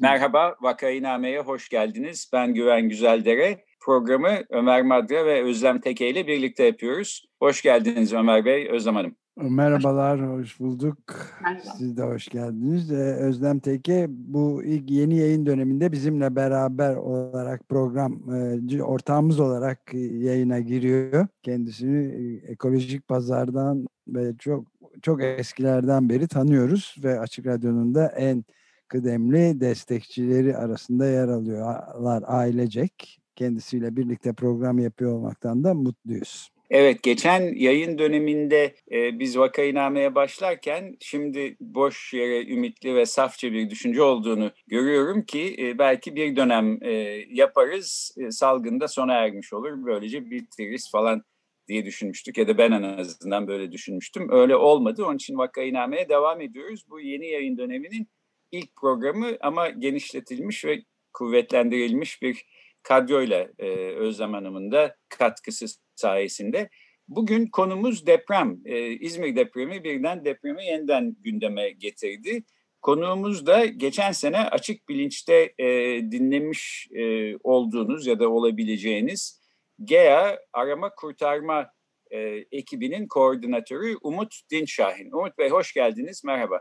Merhaba, Vakainame'ye hoş geldiniz. Ben Güven Güzeldere. Programı Ömer Madra ve Özlem Teke ile birlikte yapıyoruz. Hoş geldiniz Ömer Bey, Özlem Hanım. Merhabalar, hoş bulduk. Merhaba. Siz de hoş geldiniz. Ee, Özlem Teke bu ilk yeni yayın döneminde bizimle beraber olarak program e, ortağımız olarak yayına giriyor. Kendisini e, ekolojik pazardan ve çok çok eskilerden beri tanıyoruz ve Açık Radyo'nun da en kıdemli destekçileri arasında yer alıyorlar ailecek. Kendisiyle birlikte program yapıyor olmaktan da mutluyuz. Evet, geçen yayın döneminde e, biz vakainameye başlarken şimdi boş yere ümitli ve safça bir düşünce olduğunu görüyorum ki e, belki bir dönem e, yaparız, e, salgında sona ermiş olur, böylece bitiririz falan diye düşünmüştük ya da ben en azından böyle düşünmüştüm. Öyle olmadı, onun için vakainameye devam ediyoruz. Bu yeni yayın döneminin ilk programı ama genişletilmiş ve kuvvetlendirilmiş bir kadroyla e, Özlem Hanım'ın da katkısı sayesinde. Bugün konumuz deprem. E, İzmir depremi birden depremi yeniden gündeme getirdi. Konuğumuz da geçen sene açık bilinçte e, dinlemiş e, olduğunuz ya da olabileceğiniz GEA arama kurtarma e, ekibinin koordinatörü Umut Dinşahin. Umut Bey hoş geldiniz, merhaba.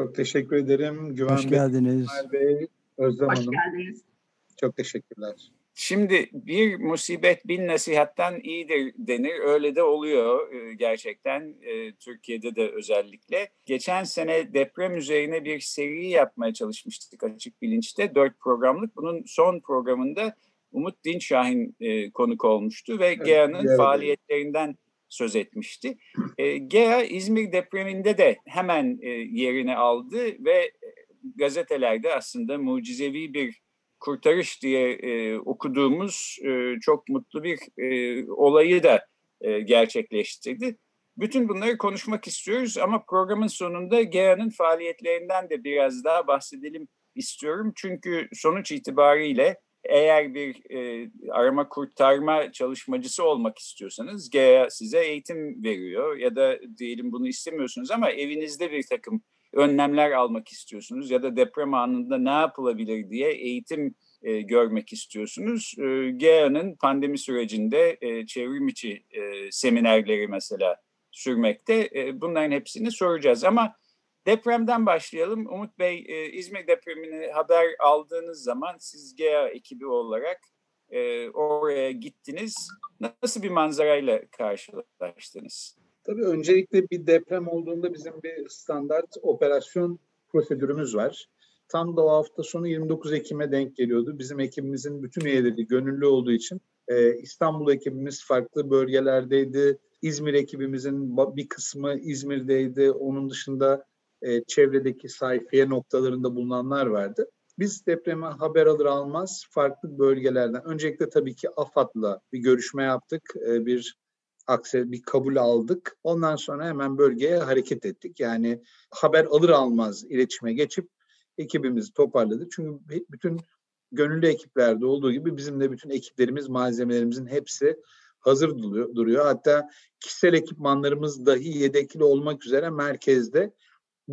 Çok teşekkür ederim. Güven Hoş geldiniz. Bey, Özlem Hoş Hanım. geldiniz. Çok teşekkürler. Şimdi bir musibet bin nasihattan iyidir denir. Öyle de oluyor e, gerçekten e, Türkiye'de de özellikle. Geçen sene deprem üzerine bir seri yapmaya çalışmıştık açık bilinçte. Dört programlık. Bunun son programında Umut Dinşahin e, konuk olmuştu ve evet, GEA'nın evet. faaliyetlerinden söz etmişti. E, GEA İzmir depreminde de hemen e, yerini aldı ve e, gazetelerde aslında mucizevi bir kurtarış diye e, okuduğumuz e, çok mutlu bir e, olayı da e, gerçekleştirdi. Bütün bunları konuşmak istiyoruz ama programın sonunda GEA'nın faaliyetlerinden de biraz daha bahsedelim istiyorum. Çünkü sonuç itibariyle eğer bir e, arama kurtarma çalışmacısı olmak istiyorsanız GEA size eğitim veriyor ya da diyelim bunu istemiyorsunuz ama evinizde bir takım önlemler almak istiyorsunuz ya da deprem anında ne yapılabilir diye eğitim e, görmek istiyorsunuz. E, GEA'nın pandemi sürecinde e, çevrim içi e, seminerleri mesela sürmekte. E, bunların hepsini soracağız ama Depremden başlayalım. Umut Bey, e, İzmir depremini haber aldığınız zaman siz GEA ekibi olarak e, oraya gittiniz. Nasıl bir manzarayla karşılaştınız? Tabii öncelikle bir deprem olduğunda bizim bir standart operasyon prosedürümüz var. Tam da o hafta sonu 29 Ekim'e denk geliyordu. Bizim ekibimizin bütün üyeleri gönüllü olduğu için e, İstanbul ekibimiz farklı bölgelerdeydi. İzmir ekibimizin bir kısmı İzmir'deydi. Onun dışında e, çevredeki sayfiye noktalarında bulunanlar vardı. Biz depreme haber alır almaz farklı bölgelerden öncelikle tabii ki AFAD'la bir görüşme yaptık. E, bir akse bir kabul aldık. Ondan sonra hemen bölgeye hareket ettik. Yani haber alır almaz iletişime geçip ekibimizi toparladık. Çünkü bütün gönüllü ekiplerde olduğu gibi bizim de bütün ekiplerimiz, malzemelerimizin hepsi hazır duruyor. Hatta kişisel ekipmanlarımız dahi yedekli olmak üzere merkezde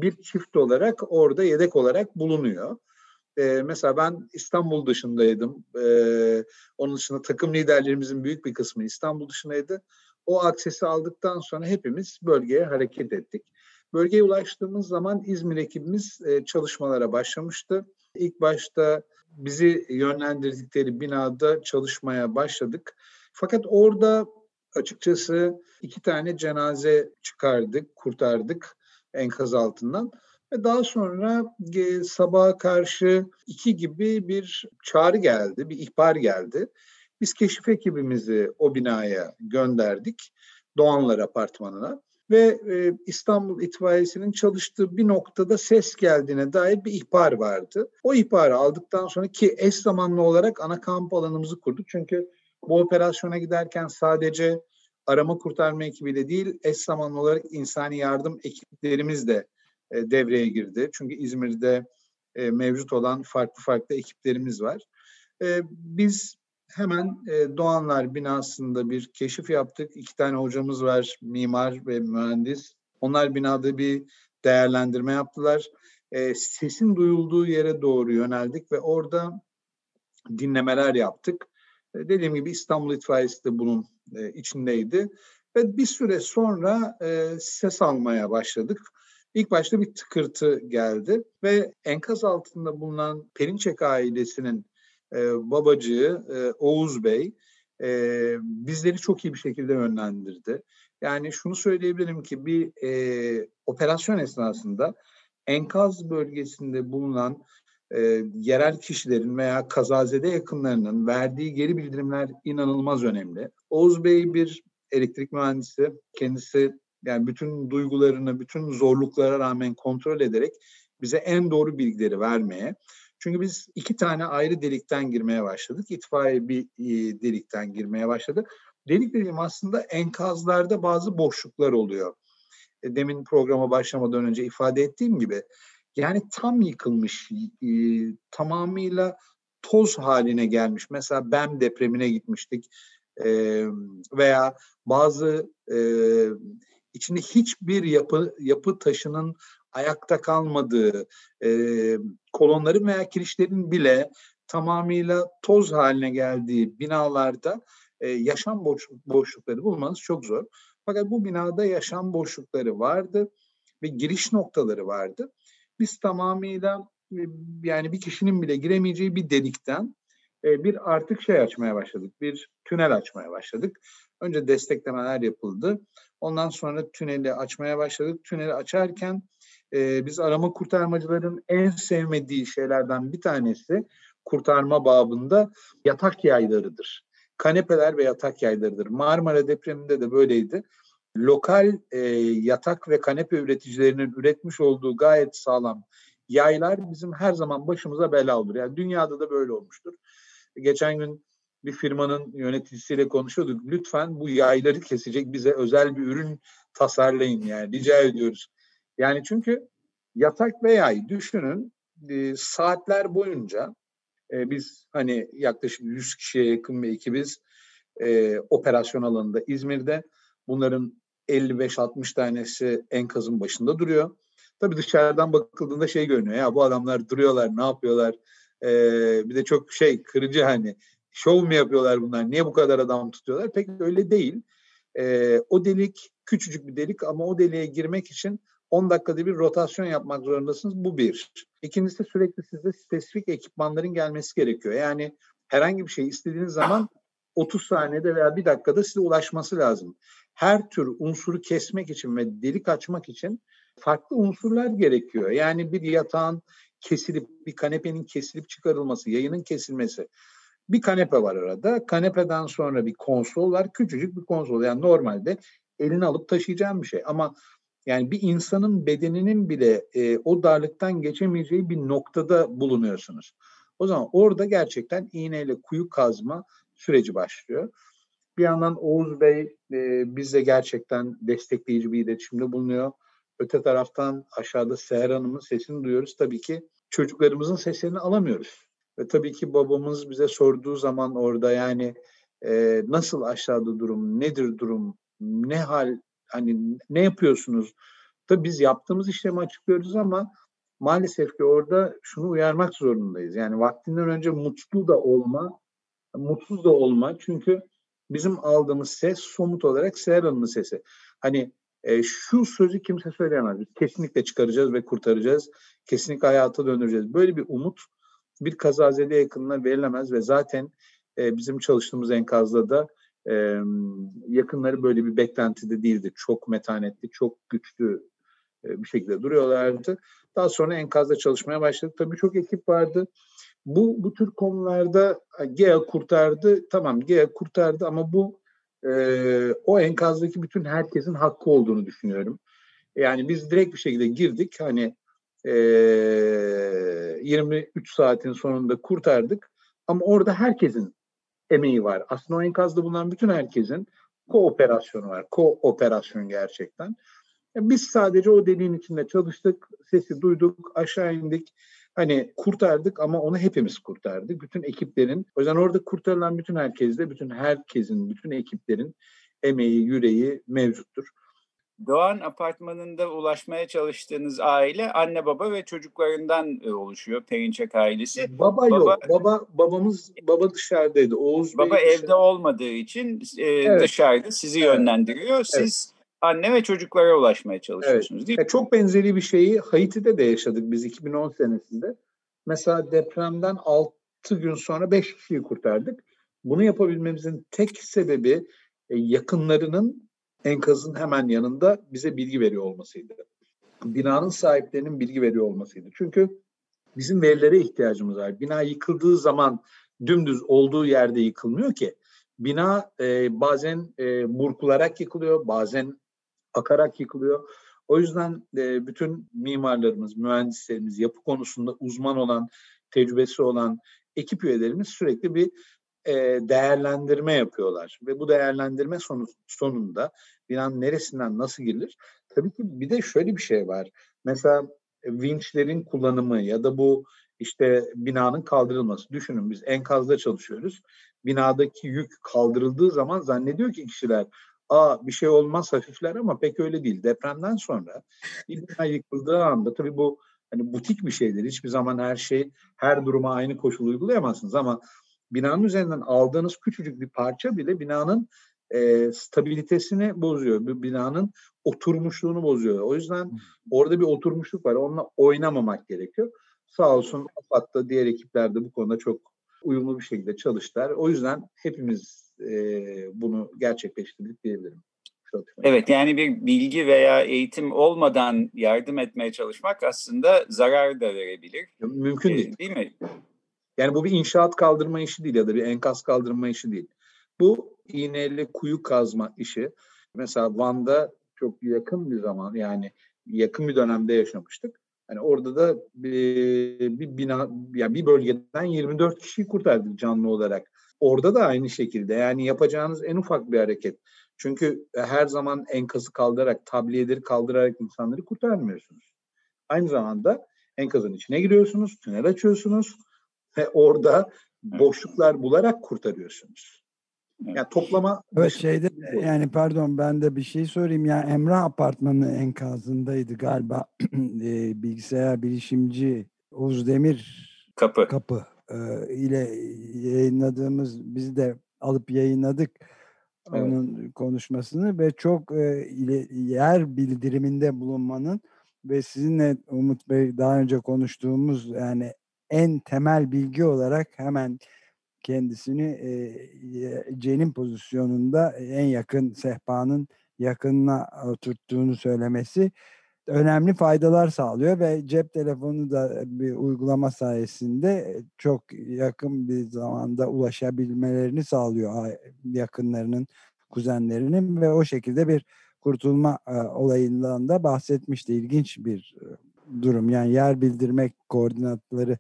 bir çift olarak orada yedek olarak bulunuyor. Ee, mesela ben İstanbul dışındaydım. Ee, onun dışında takım liderlerimizin büyük bir kısmı İstanbul dışındaydı. O aksesi aldıktan sonra hepimiz bölgeye hareket ettik. Bölgeye ulaştığımız zaman İzmir ekibimiz e, çalışmalara başlamıştı. İlk başta bizi yönlendirdikleri binada çalışmaya başladık. Fakat orada açıkçası iki tane cenaze çıkardık, kurtardık enkaz altından. Ve daha sonra e, sabaha karşı iki gibi bir çağrı geldi, bir ihbar geldi. Biz keşif ekibimizi o binaya gönderdik. Doğanlar Apartmanı'na ve e, İstanbul İtfaiyesi'nin çalıştığı bir noktada ses geldiğine dair bir ihbar vardı. O ihbarı aldıktan sonra ki eş zamanlı olarak ana kamp alanımızı kurduk. Çünkü bu operasyona giderken sadece arama kurtarma ekibiyle değil eş zamanlı olarak insani yardım ekiplerimiz de e, devreye girdi. Çünkü İzmir'de e, mevcut olan farklı farklı ekiplerimiz var. E, biz hemen e, Doğanlar binasında bir keşif yaptık. İki tane hocamız var, mimar ve mühendis. Onlar binada bir değerlendirme yaptılar. E, sesin duyulduğu yere doğru yöneldik ve orada dinlemeler yaptık. E, dediğim gibi İstanbul İtfaiyesi de bunun e, içindeydi. Ve bir süre sonra e, ses almaya başladık. İlk başta bir tıkırtı geldi ve enkaz altında bulunan Perinçek ailesinin babacığı Oğuz Bey bizleri çok iyi bir şekilde yönlendirdi. Yani şunu söyleyebilirim ki bir e, operasyon esnasında enkaz bölgesinde bulunan e, yerel kişilerin veya kazazede yakınlarının verdiği geri bildirimler inanılmaz önemli. Oğuz Bey bir elektrik mühendisi, kendisi yani bütün duygularını, bütün zorluklara rağmen kontrol ederek bize en doğru bilgileri vermeye. Çünkü biz iki tane ayrı delikten girmeye başladık. İtfaiye bir e, delikten girmeye başladı. Delik dediğim aslında enkazlarda bazı boşluklar oluyor. E, demin programa başlamadan önce ifade ettiğim gibi. Yani tam yıkılmış, e, tamamıyla toz haline gelmiş. Mesela BEM depremine gitmiştik. E, veya bazı e, içinde hiçbir yapı yapı taşının ayakta kalmadığı, e, kolonların veya kirişlerin bile tamamıyla toz haline geldiği binalarda e, yaşam boş, boşlukları bulmanız çok zor. Fakat bu binada yaşam boşlukları vardı ve giriş noktaları vardı. Biz tamamıyla yani bir kişinin bile giremeyeceği bir delikten bir artık şey açmaya başladık. Bir tünel açmaya başladık. Önce desteklemeler yapıldı. Ondan sonra tüneli açmaya başladık. Tüneli açarken e, biz arama kurtarmacıların en sevmediği şeylerden bir tanesi kurtarma babında yatak yaylarıdır. Kanepeler ve yatak yaylarıdır. Marmara depreminde de böyleydi. Lokal e, yatak ve kanepe üreticilerinin üretmiş olduğu gayet sağlam yaylar bizim her zaman başımıza bela olur. Yani dünyada da böyle olmuştur. Geçen gün bir firmanın yöneticisiyle konuşuyorduk. Lütfen bu yayları kesecek bize özel bir ürün tasarlayın yani rica ediyoruz. Yani çünkü yatak ve yay düşünün e, saatler boyunca e, biz hani yaklaşık 100 kişiye yakın bir ekibiz e, operasyon alanında İzmir'de. Bunların 55-60 tanesi enkazın başında duruyor. Tabii dışarıdan bakıldığında şey görünüyor ya bu adamlar duruyorlar ne yapıyorlar. E, bir de çok şey kırıcı hani şov mu yapıyorlar bunlar niye bu kadar adam tutuyorlar pek öyle değil. E, o delik küçücük bir delik ama o deliğe girmek için 10 dakikada bir rotasyon yapmak zorundasınız. Bu bir. İkincisi sürekli size spesifik ekipmanların gelmesi gerekiyor. Yani herhangi bir şey istediğiniz zaman 30 saniyede veya bir dakikada size ulaşması lazım. Her tür unsuru kesmek için ve delik açmak için farklı unsurlar gerekiyor. Yani bir yatağın kesilip, bir kanepenin kesilip çıkarılması, yayının kesilmesi. Bir kanepe var arada. Kanepeden sonra bir konsol var. Küçücük bir konsol. Yani normalde elini alıp taşıyacağım bir şey. Ama yani bir insanın bedeninin bile e, o darlıktan geçemeyeceği bir noktada bulunuyorsunuz. O zaman orada gerçekten iğneyle kuyu kazma süreci başlıyor. Bir yandan Oğuz Bey e, bizle gerçekten destekleyici bir iletişimde bulunuyor. Öte taraftan aşağıda Seher Hanım'ın sesini duyuyoruz. Tabii ki çocuklarımızın seslerini alamıyoruz. Ve tabii ki babamız bize sorduğu zaman orada yani e, nasıl aşağıda durum, nedir durum, ne hal hani ne yapıyorsunuz? Tabii biz yaptığımız işlemi açıklıyoruz ama maalesef ki orada şunu uyarmak zorundayız. Yani vaktinden önce mutlu da olma, mutsuz da olma. Çünkü bizim aldığımız ses somut olarak Seher Hanım'ın sesi. Hani e, şu sözü kimse söyleyemez. Biz kesinlikle çıkaracağız ve kurtaracağız. Kesinlikle hayata döndüreceğiz. Böyle bir umut bir kazazede yakınına verilemez ve zaten e, bizim çalıştığımız enkazda da e, yakınları böyle bir beklentide değildi. Çok metanetli, çok güçlü e, bir şekilde duruyorlardı. Daha sonra enkazda çalışmaya başladık. Tabii çok ekip vardı. Bu bu tür konularda GEA kurtardı. Tamam GEA kurtardı ama bu e, o enkazdaki bütün herkesin hakkı olduğunu düşünüyorum. Yani biz direkt bir şekilde girdik hani e, 23 saatin sonunda kurtardık ama orada herkesin emeği var. Aslında o enkazda bulunan bütün herkesin kooperasyonu var. Kooperasyon gerçekten. Biz sadece o deliğin içinde çalıştık, sesi duyduk, aşağı indik. Hani kurtardık ama onu hepimiz kurtardık. Bütün ekiplerin, o yüzden orada kurtarılan bütün herkeste, bütün herkesin, bütün ekiplerin emeği, yüreği mevcuttur. Doğan apartmanında ulaşmaya çalıştığınız aile anne baba ve çocuklarından e, oluşuyor. Perinçek ailesi. Baba, baba yok. Baba babamız baba dışarıdaydı. Oğuz Baba Bey evde dışarı. olmadığı için e, evet. dışarıda sizi evet. yönlendiriyor. Siz. Anne ve çocuklara ulaşmaya çalışıyorsunuz evet. değil mi? E, çok benzeri bir şeyi Haiti'de de yaşadık biz 2010 senesinde. Mesela depremden 6 gün sonra 5 kişiyi kurtardık. Bunu yapabilmemizin tek sebebi yakınlarının enkazın hemen yanında bize bilgi veriyor olmasıydı. Binanın sahiplerinin bilgi veriyor olmasıydı. Çünkü bizim verilere ihtiyacımız var. Bina yıkıldığı zaman dümdüz olduğu yerde yıkılmıyor ki. Bina e, bazen e, burkularak yıkılıyor, bazen akarak yıkılıyor. O yüzden e, bütün mimarlarımız, mühendislerimiz, yapı konusunda uzman olan, tecrübesi olan ekip üyelerimiz sürekli bir e, değerlendirme yapıyorlar. Ve bu değerlendirme sonu, sonunda binanın neresinden nasıl girilir? Tabii ki bir de şöyle bir şey var. Mesela vinçlerin kullanımı ya da bu işte binanın kaldırılması. Düşünün biz enkazda çalışıyoruz. Binadaki yük kaldırıldığı zaman zannediyor ki kişiler aa bir şey olmaz hafifler ama pek öyle değil. Depremden sonra bir bina yıkıldığı anda tabii bu hani butik bir şeydir. Hiçbir zaman her şey her duruma aynı koşul uygulayamazsınız ama binanın üzerinden aldığınız küçücük bir parça bile binanın e, stabilitesini bozuyor. Bir binanın oturmuşluğunu bozuyor. O yüzden orada bir oturmuşluk var. Onunla oynamamak gerekiyor. Sağ olsun AFAD'da diğer ekipler de bu konuda çok uyumlu bir şekilde çalıştılar. O yüzden hepimiz e, bunu gerçekleştirdik diyebilirim. Evet yani bir bilgi veya eğitim olmadan yardım etmeye çalışmak aslında zarar da verebilir. Mümkün değil. Ee, değil mi? Yani bu bir inşaat kaldırma işi değil ya da bir enkaz kaldırma işi değil. Bu iğneyle kuyu kazma işi. Mesela Van'da çok yakın bir zaman yani yakın bir dönemde yaşamıştık. Hani orada da bir, bir bina yani bir bölgeden 24 kişiyi kurtardık canlı olarak. Orada da aynı şekilde yani yapacağınız en ufak bir hareket. Çünkü her zaman enkazı kaldırarak, tabliyeleri kaldırarak insanları kurtarmıyorsunuz. Aynı zamanda enkazın içine giriyorsunuz, tünel açıyorsunuz ve orada boşluklar bularak kurtarıyorsunuz. Yani toplama... Evet şeyde yani pardon ben de bir şey sorayım. Yani Emrah Apartmanı enkazındaydı galiba e, bilgisayar bilişimci Oğuz Demir kapı, kapı e, ile yayınladığımız biz de alıp yayınladık evet. onun konuşmasını ve çok e, ile, yer bildiriminde bulunmanın ve sizinle Umut Bey daha önce konuştuğumuz yani en temel bilgi olarak hemen kendisini e, C'nin pozisyonunda en yakın sehpanın yakınına oturttuğunu söylemesi önemli faydalar sağlıyor ve cep telefonu da bir uygulama sayesinde çok yakın bir zamanda ulaşabilmelerini sağlıyor yakınlarının, kuzenlerinin ve o şekilde bir kurtulma e, olayından da bahsetmişti. İlginç bir durum. Yani yer bildirmek, koordinatları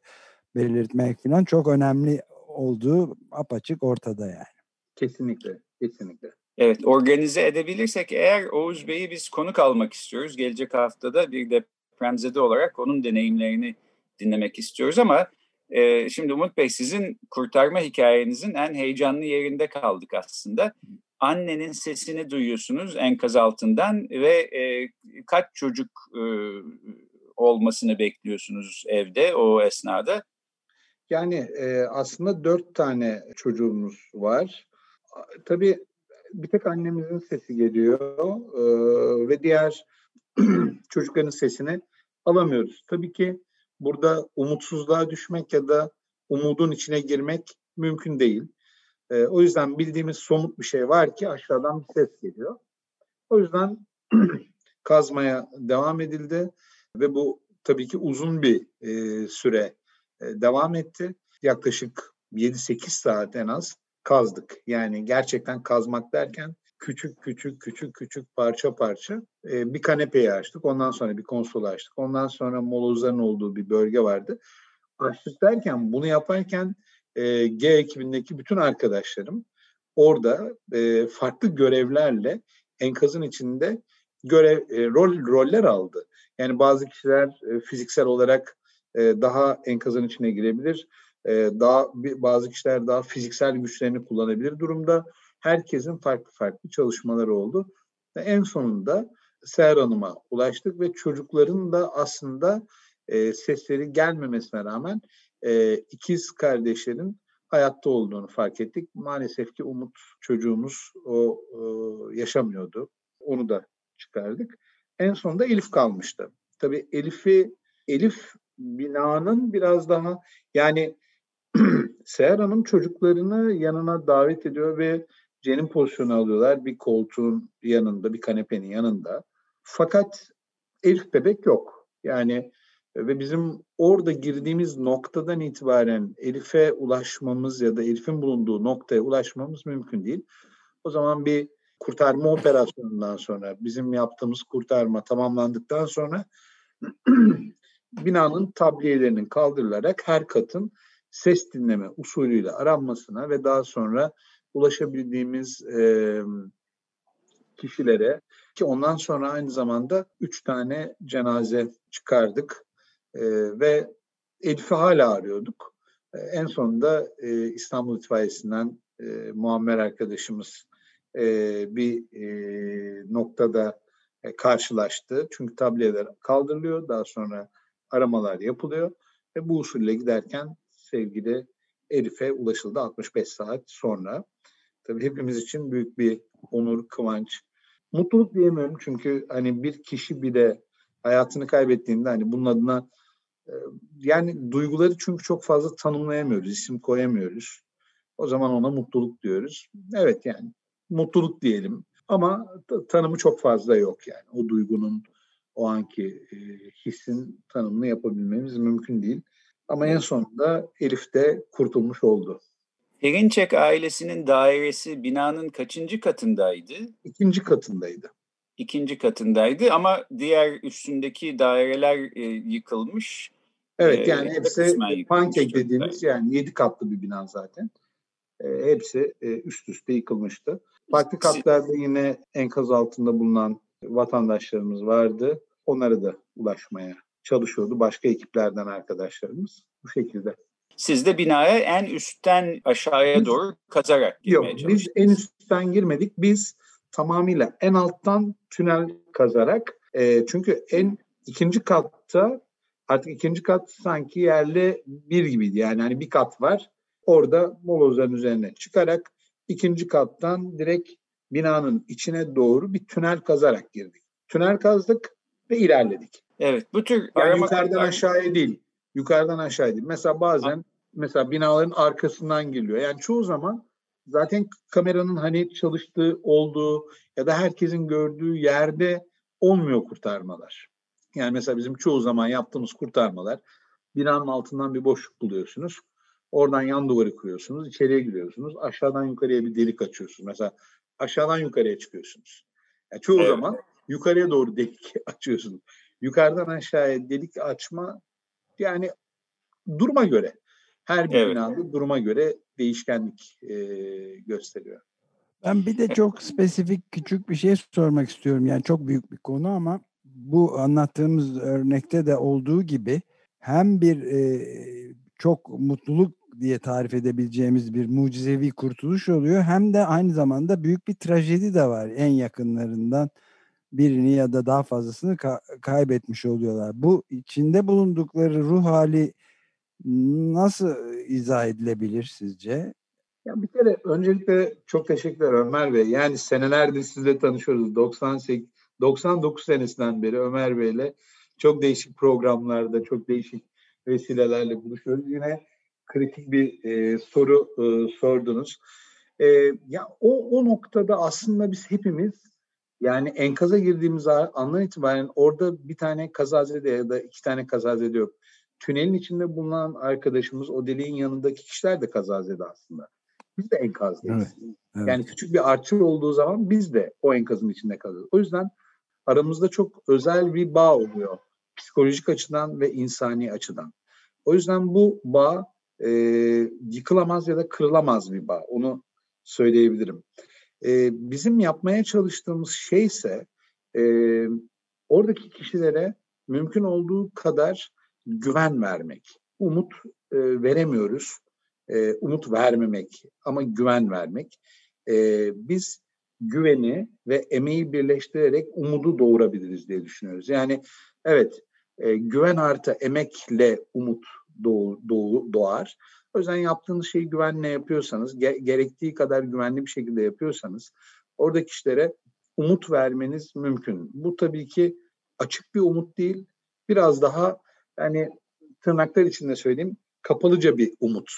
belirtmek falan çok önemli olduğu apaçık ortada yani. Kesinlikle, kesinlikle. Evet, organize edebilirsek eğer Oğuz Bey'i biz konuk almak istiyoruz. Gelecek haftada bir depremzede olarak onun deneyimlerini dinlemek istiyoruz ama e, şimdi Umut Bey sizin kurtarma hikayenizin en heyecanlı yerinde kaldık aslında. Annenin sesini duyuyorsunuz enkaz altından ve e, kaç çocuk e, olmasını bekliyorsunuz evde o esnada? Yani e, aslında dört tane çocuğumuz var. Tabii bir tek annemizin sesi geliyor e, ve diğer çocukların sesini alamıyoruz. Tabii ki burada umutsuzluğa düşmek ya da umudun içine girmek mümkün değil. E, o yüzden bildiğimiz somut bir şey var ki aşağıdan bir ses geliyor. O yüzden kazmaya devam edildi ve bu tabii ki uzun bir e, süre devam etti. Yaklaşık 7-8 saat en az kazdık. Yani gerçekten kazmak derken küçük küçük küçük küçük parça parça e, bir kanepeyi açtık. Ondan sonra bir konsol açtık. Ondan sonra molozların olduğu bir bölge vardı. Açtık derken bunu yaparken e, G ekibindeki bütün arkadaşlarım orada e, farklı görevlerle enkazın içinde görev e, rol roller aldı. Yani bazı kişiler e, fiziksel olarak e, daha enkazın içine girebilir. E, daha bazı kişiler daha fiziksel güçlerini kullanabilir durumda. Herkesin farklı farklı çalışmaları oldu. Ve en sonunda Seher Hanım'a ulaştık ve çocukların da aslında e, sesleri gelmemesine rağmen e, ikiz kardeşlerin hayatta olduğunu fark ettik. Maalesef ki Umut çocuğumuz o e, yaşamıyordu. Onu da çıkardık. En sonunda Elif kalmıştı. Tabii Elif'i Elif binanın biraz daha yani Seher Hanım çocuklarını yanına davet ediyor ve cenin pozisyonu alıyorlar bir koltuğun yanında, bir kanepenin yanında. Fakat Elif bebek yok. Yani ve bizim orada girdiğimiz noktadan itibaren Elif'e ulaşmamız ya da Elif'in bulunduğu noktaya ulaşmamız mümkün değil. O zaman bir kurtarma operasyonundan sonra bizim yaptığımız kurtarma tamamlandıktan sonra binanın tabliyelerinin kaldırılarak her katın ses dinleme usulüyle aranmasına ve daha sonra ulaşabildiğimiz e, kişilere ki ondan sonra aynı zamanda üç tane cenaze çıkardık e, ve Elif'i hala arıyorduk. E, en sonunda e, İstanbul İtfaiyesi'nden e, Muammer arkadaşımız e, bir e, noktada e, karşılaştı. Çünkü tableler kaldırılıyor, daha sonra aramalar yapılıyor ve bu usulle giderken sevgili Elif'e ulaşıldı 65 saat sonra. Tabii hepimiz için büyük bir onur, kıvanç. Mutluluk diyemiyorum çünkü hani bir kişi bile hayatını kaybettiğinde hani bunun adına e, yani duyguları çünkü çok fazla tanımlayamıyoruz, isim koyamıyoruz. O zaman ona mutluluk diyoruz. Evet yani mutluluk diyelim ama tanımı çok fazla yok yani. O duygunun, o anki e, hissin tanımını yapabilmemiz mümkün değil. Ama en sonunda Elif de kurtulmuş oldu. Perinçek ailesinin dairesi binanın kaçıncı katındaydı? İkinci katındaydı. İkinci katındaydı ama diğer üstündeki daireler e, yıkılmış. Evet yani e, hepsi pankek dediğimiz yani yedi katlı bir bina zaten. E, hepsi e, üst üste yıkılmıştı. Farklı katlarda yine enkaz altında bulunan vatandaşlarımız vardı. Onlara da ulaşmaya çalışıyordu başka ekiplerden arkadaşlarımız bu şekilde. Siz de binaya en üstten aşağıya doğru kazarak girmeye Yok, biz en üstten girmedik. Biz tamamıyla en alttan tünel kazarak e, çünkü en ikinci katta artık ikinci kat sanki yerli bir gibiydi. Yani hani bir kat var. Orada molozların üzerine çıkarak ikinci kattan direkt binanın içine doğru bir tünel kazarak girdik. Tünel kazdık ve ilerledik. Evet bu tür yani yukarıdan aşağıya değil. Yukarıdan aşağıya değil. Mesela bazen mesela binaların arkasından geliyor. Yani çoğu zaman zaten kameranın hani çalıştığı olduğu ya da herkesin gördüğü yerde olmuyor kurtarmalar. Yani mesela bizim çoğu zaman yaptığımız kurtarmalar binanın altından bir boşluk buluyorsunuz. Oradan yan duvarı kuruyorsunuz, içeriye giriyorsunuz. Aşağıdan yukarıya bir delik açıyorsunuz. Mesela aşağıdan yukarıya çıkıyorsunuz. Yani çoğu evet. zaman yukarıya doğru delik açıyorsunuz. Yukarıdan aşağıya delik açma yani duruma göre. Her bir evet. binada duruma göre değişkenlik e, gösteriyor. Ben bir de çok spesifik küçük bir şey sormak istiyorum. Yani çok büyük bir konu ama bu anlattığımız örnekte de olduğu gibi hem bir e, çok mutluluk diye tarif edebileceğimiz bir mucizevi kurtuluş oluyor hem de aynı zamanda büyük bir trajedi de var en yakınlarından birini ya da daha fazlasını ka- kaybetmiş oluyorlar. Bu içinde bulundukları ruh hali nasıl izah edilebilir sizce? Ya bir kere öncelikle çok teşekkürler Ömer Bey. Yani senelerdir sizle tanışıyoruz. 98 99 senesinden beri Ömer Bey'le çok değişik programlarda, çok değişik vesilelerle buluşuyoruz. Yine kritik bir e, soru e, sordunuz. E, ya o o noktada aslında biz hepimiz yani enkaza girdiğimiz andan itibaren orada bir tane kazazede ya da iki tane kazazede yok. Tünelin içinde bulunan arkadaşımız o deliğin yanındaki kişiler de kazazede aslında. Biz de enkazdayız. Evet, evet. Yani küçük bir artçı olduğu zaman biz de o enkazın içinde kalıyoruz. O yüzden aramızda çok özel bir bağ oluyor. Psikolojik açıdan ve insani açıdan. O yüzden bu bağ e, yıkılamaz ya da kırılamaz bir bağ. Onu söyleyebilirim. E, bizim yapmaya çalıştığımız şey ise e, oradaki kişilere mümkün olduğu kadar güven vermek. Umut e, veremiyoruz. E, umut vermemek ama güven vermek. E, biz güveni ve emeği birleştirerek umudu doğurabiliriz diye düşünüyoruz. Yani evet e, güven artı emekle umut doğu, doğu, doğar. O yüzden yaptığınız şeyi güvenle yapıyorsanız, ge- gerektiği kadar güvenli bir şekilde yapıyorsanız oradaki kişilere umut vermeniz mümkün. Bu tabii ki açık bir umut değil. Biraz daha yani tırnaklar içinde söyleyeyim kapalıca bir umut.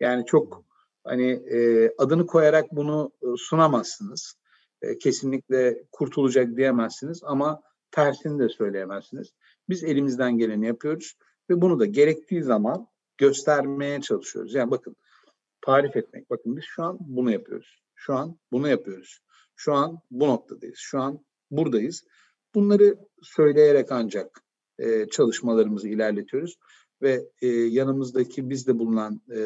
Yani çok hani e, adını koyarak bunu e, sunamazsınız. E, kesinlikle kurtulacak diyemezsiniz ama tersini de söyleyemezsiniz. Biz elimizden geleni yapıyoruz ve bunu da gerektiği zaman göstermeye çalışıyoruz. Yani bakın tarif etmek. Bakın biz şu an bunu yapıyoruz. Şu an bunu yapıyoruz. Şu an bu noktadayız. Şu an buradayız. Bunları söyleyerek ancak e, çalışmalarımızı ilerletiyoruz ve e, yanımızdaki bizde bulunan e,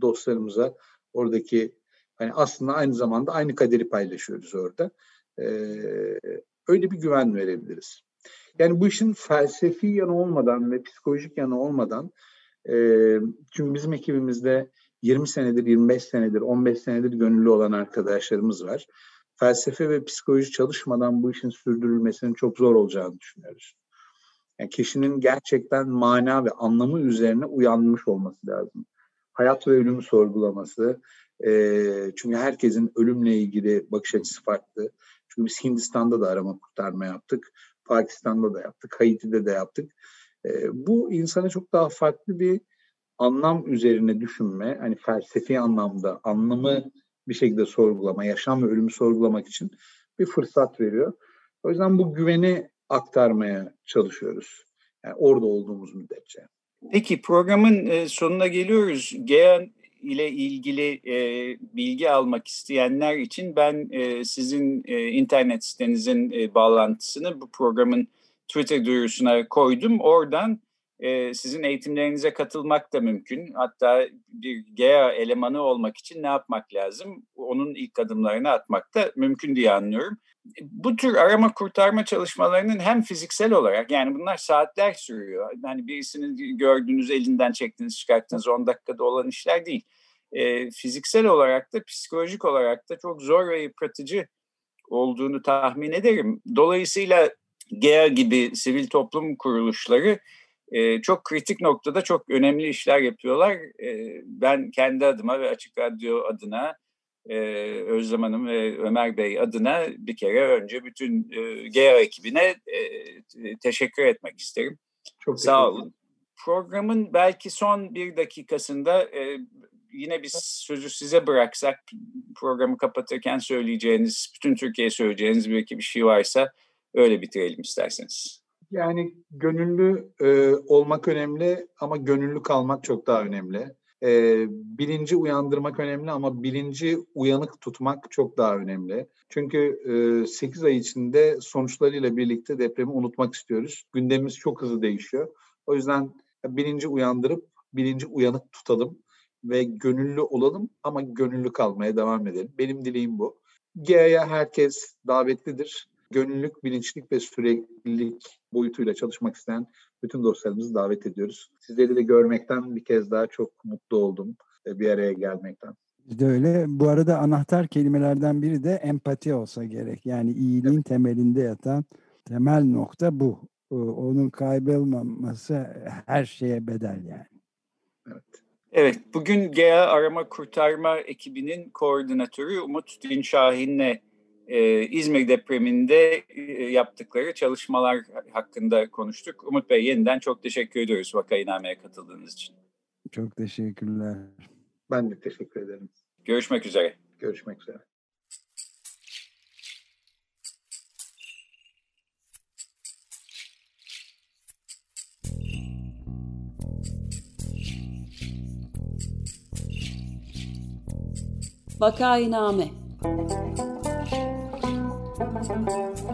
dostlarımıza oradaki hani aslında aynı zamanda aynı kaderi paylaşıyoruz orada. E, öyle bir güven verebiliriz. Yani bu işin felsefi yanı olmadan ve psikolojik yanı olmadan çünkü bizim ekibimizde 20 senedir, 25 senedir, 15 senedir gönüllü olan arkadaşlarımız var. Felsefe ve psikoloji çalışmadan bu işin sürdürülmesinin çok zor olacağını düşünüyoruz. Yani kişinin gerçekten mana ve anlamı üzerine uyanmış olması lazım. Hayat ve ölümü sorgulaması. E, çünkü herkesin ölümle ilgili bakış açısı farklı. Çünkü biz Hindistan'da da arama kurtarma yaptık. Pakistan'da da yaptık. Haiti'de de yaptık. E, bu insana çok daha farklı bir anlam üzerine düşünme, hani felsefi anlamda anlamı bir şekilde sorgulama, yaşam ve ölümü sorgulamak için bir fırsat veriyor. O yüzden bu güveni aktarmaya çalışıyoruz. Yani orada olduğumuz müddetçe. Peki programın sonuna geliyoruz. GEA ile ilgili e, bilgi almak isteyenler için ben e, sizin e, internet sitenizin e, bağlantısını bu programın Twitter duyurusuna koydum. Oradan e, sizin eğitimlerinize katılmak da mümkün. Hatta bir GEA elemanı olmak için ne yapmak lazım? Onun ilk adımlarını atmak da mümkün diye anlıyorum. Bu tür arama kurtarma çalışmalarının hem fiziksel olarak yani bunlar saatler sürüyor. Yani birisini gördüğünüz elinden çektiniz çıkarttınız 10 dakikada olan işler değil. E, fiziksel olarak da psikolojik olarak da çok zor ve yıpratıcı olduğunu tahmin ederim. Dolayısıyla GEA gibi sivil toplum kuruluşları e, çok kritik noktada çok önemli işler yapıyorlar. E, ben kendi adıma ve Açık Radyo adına e, Özlem Hanım ve Ömer Bey adına bir kere önce bütün e, GEA ekibine e, teşekkür etmek isterim. Çok Sağ olun. Programın belki son bir dakikasında e, yine biz sözü size bıraksak programı kapatırken söyleyeceğiniz, bütün Türkiye'ye söyleyeceğiniz bir bir şey varsa öyle bitirelim isterseniz. Yani gönüllü e, olmak önemli ama gönüllü kalmak çok daha önemli. E, bilinci uyandırmak önemli ama bilinci uyanık tutmak çok daha önemli. Çünkü e, 8 ay içinde sonuçlarıyla birlikte depremi unutmak istiyoruz. Gündemimiz çok hızlı değişiyor. O yüzden bilinci uyandırıp bilinci uyanık tutalım ve gönüllü olalım ama gönüllü kalmaya devam edelim. Benim dileğim bu. GEA'ya herkes davetlidir. Gönüllülük, bilinçlik ve süreklilik boyutuyla çalışmak isteyen bütün dostlarımızı davet ediyoruz. Sizleri de görmekten bir kez daha çok mutlu oldum bir araya gelmekten. Biz de öyle. Bu arada anahtar kelimelerden biri de empati olsa gerek. Yani iyiliğin evet. temelinde yatan temel nokta bu. Onun kaybolmaması her şeye bedel yani. Evet. Evet, bugün GEA Arama Kurtarma ekibinin koordinatörü Umut Dinşahin'le e, İzmir depreminde e, yaptıkları çalışmalar hakkında konuştuk. Umut Bey yeniden çok teşekkür ediyoruz Vakayiname'ye katıldığınız için. Çok teşekkürler. Ben de teşekkür ederim. Görüşmek üzere. Görüşmek üzere. Vakainame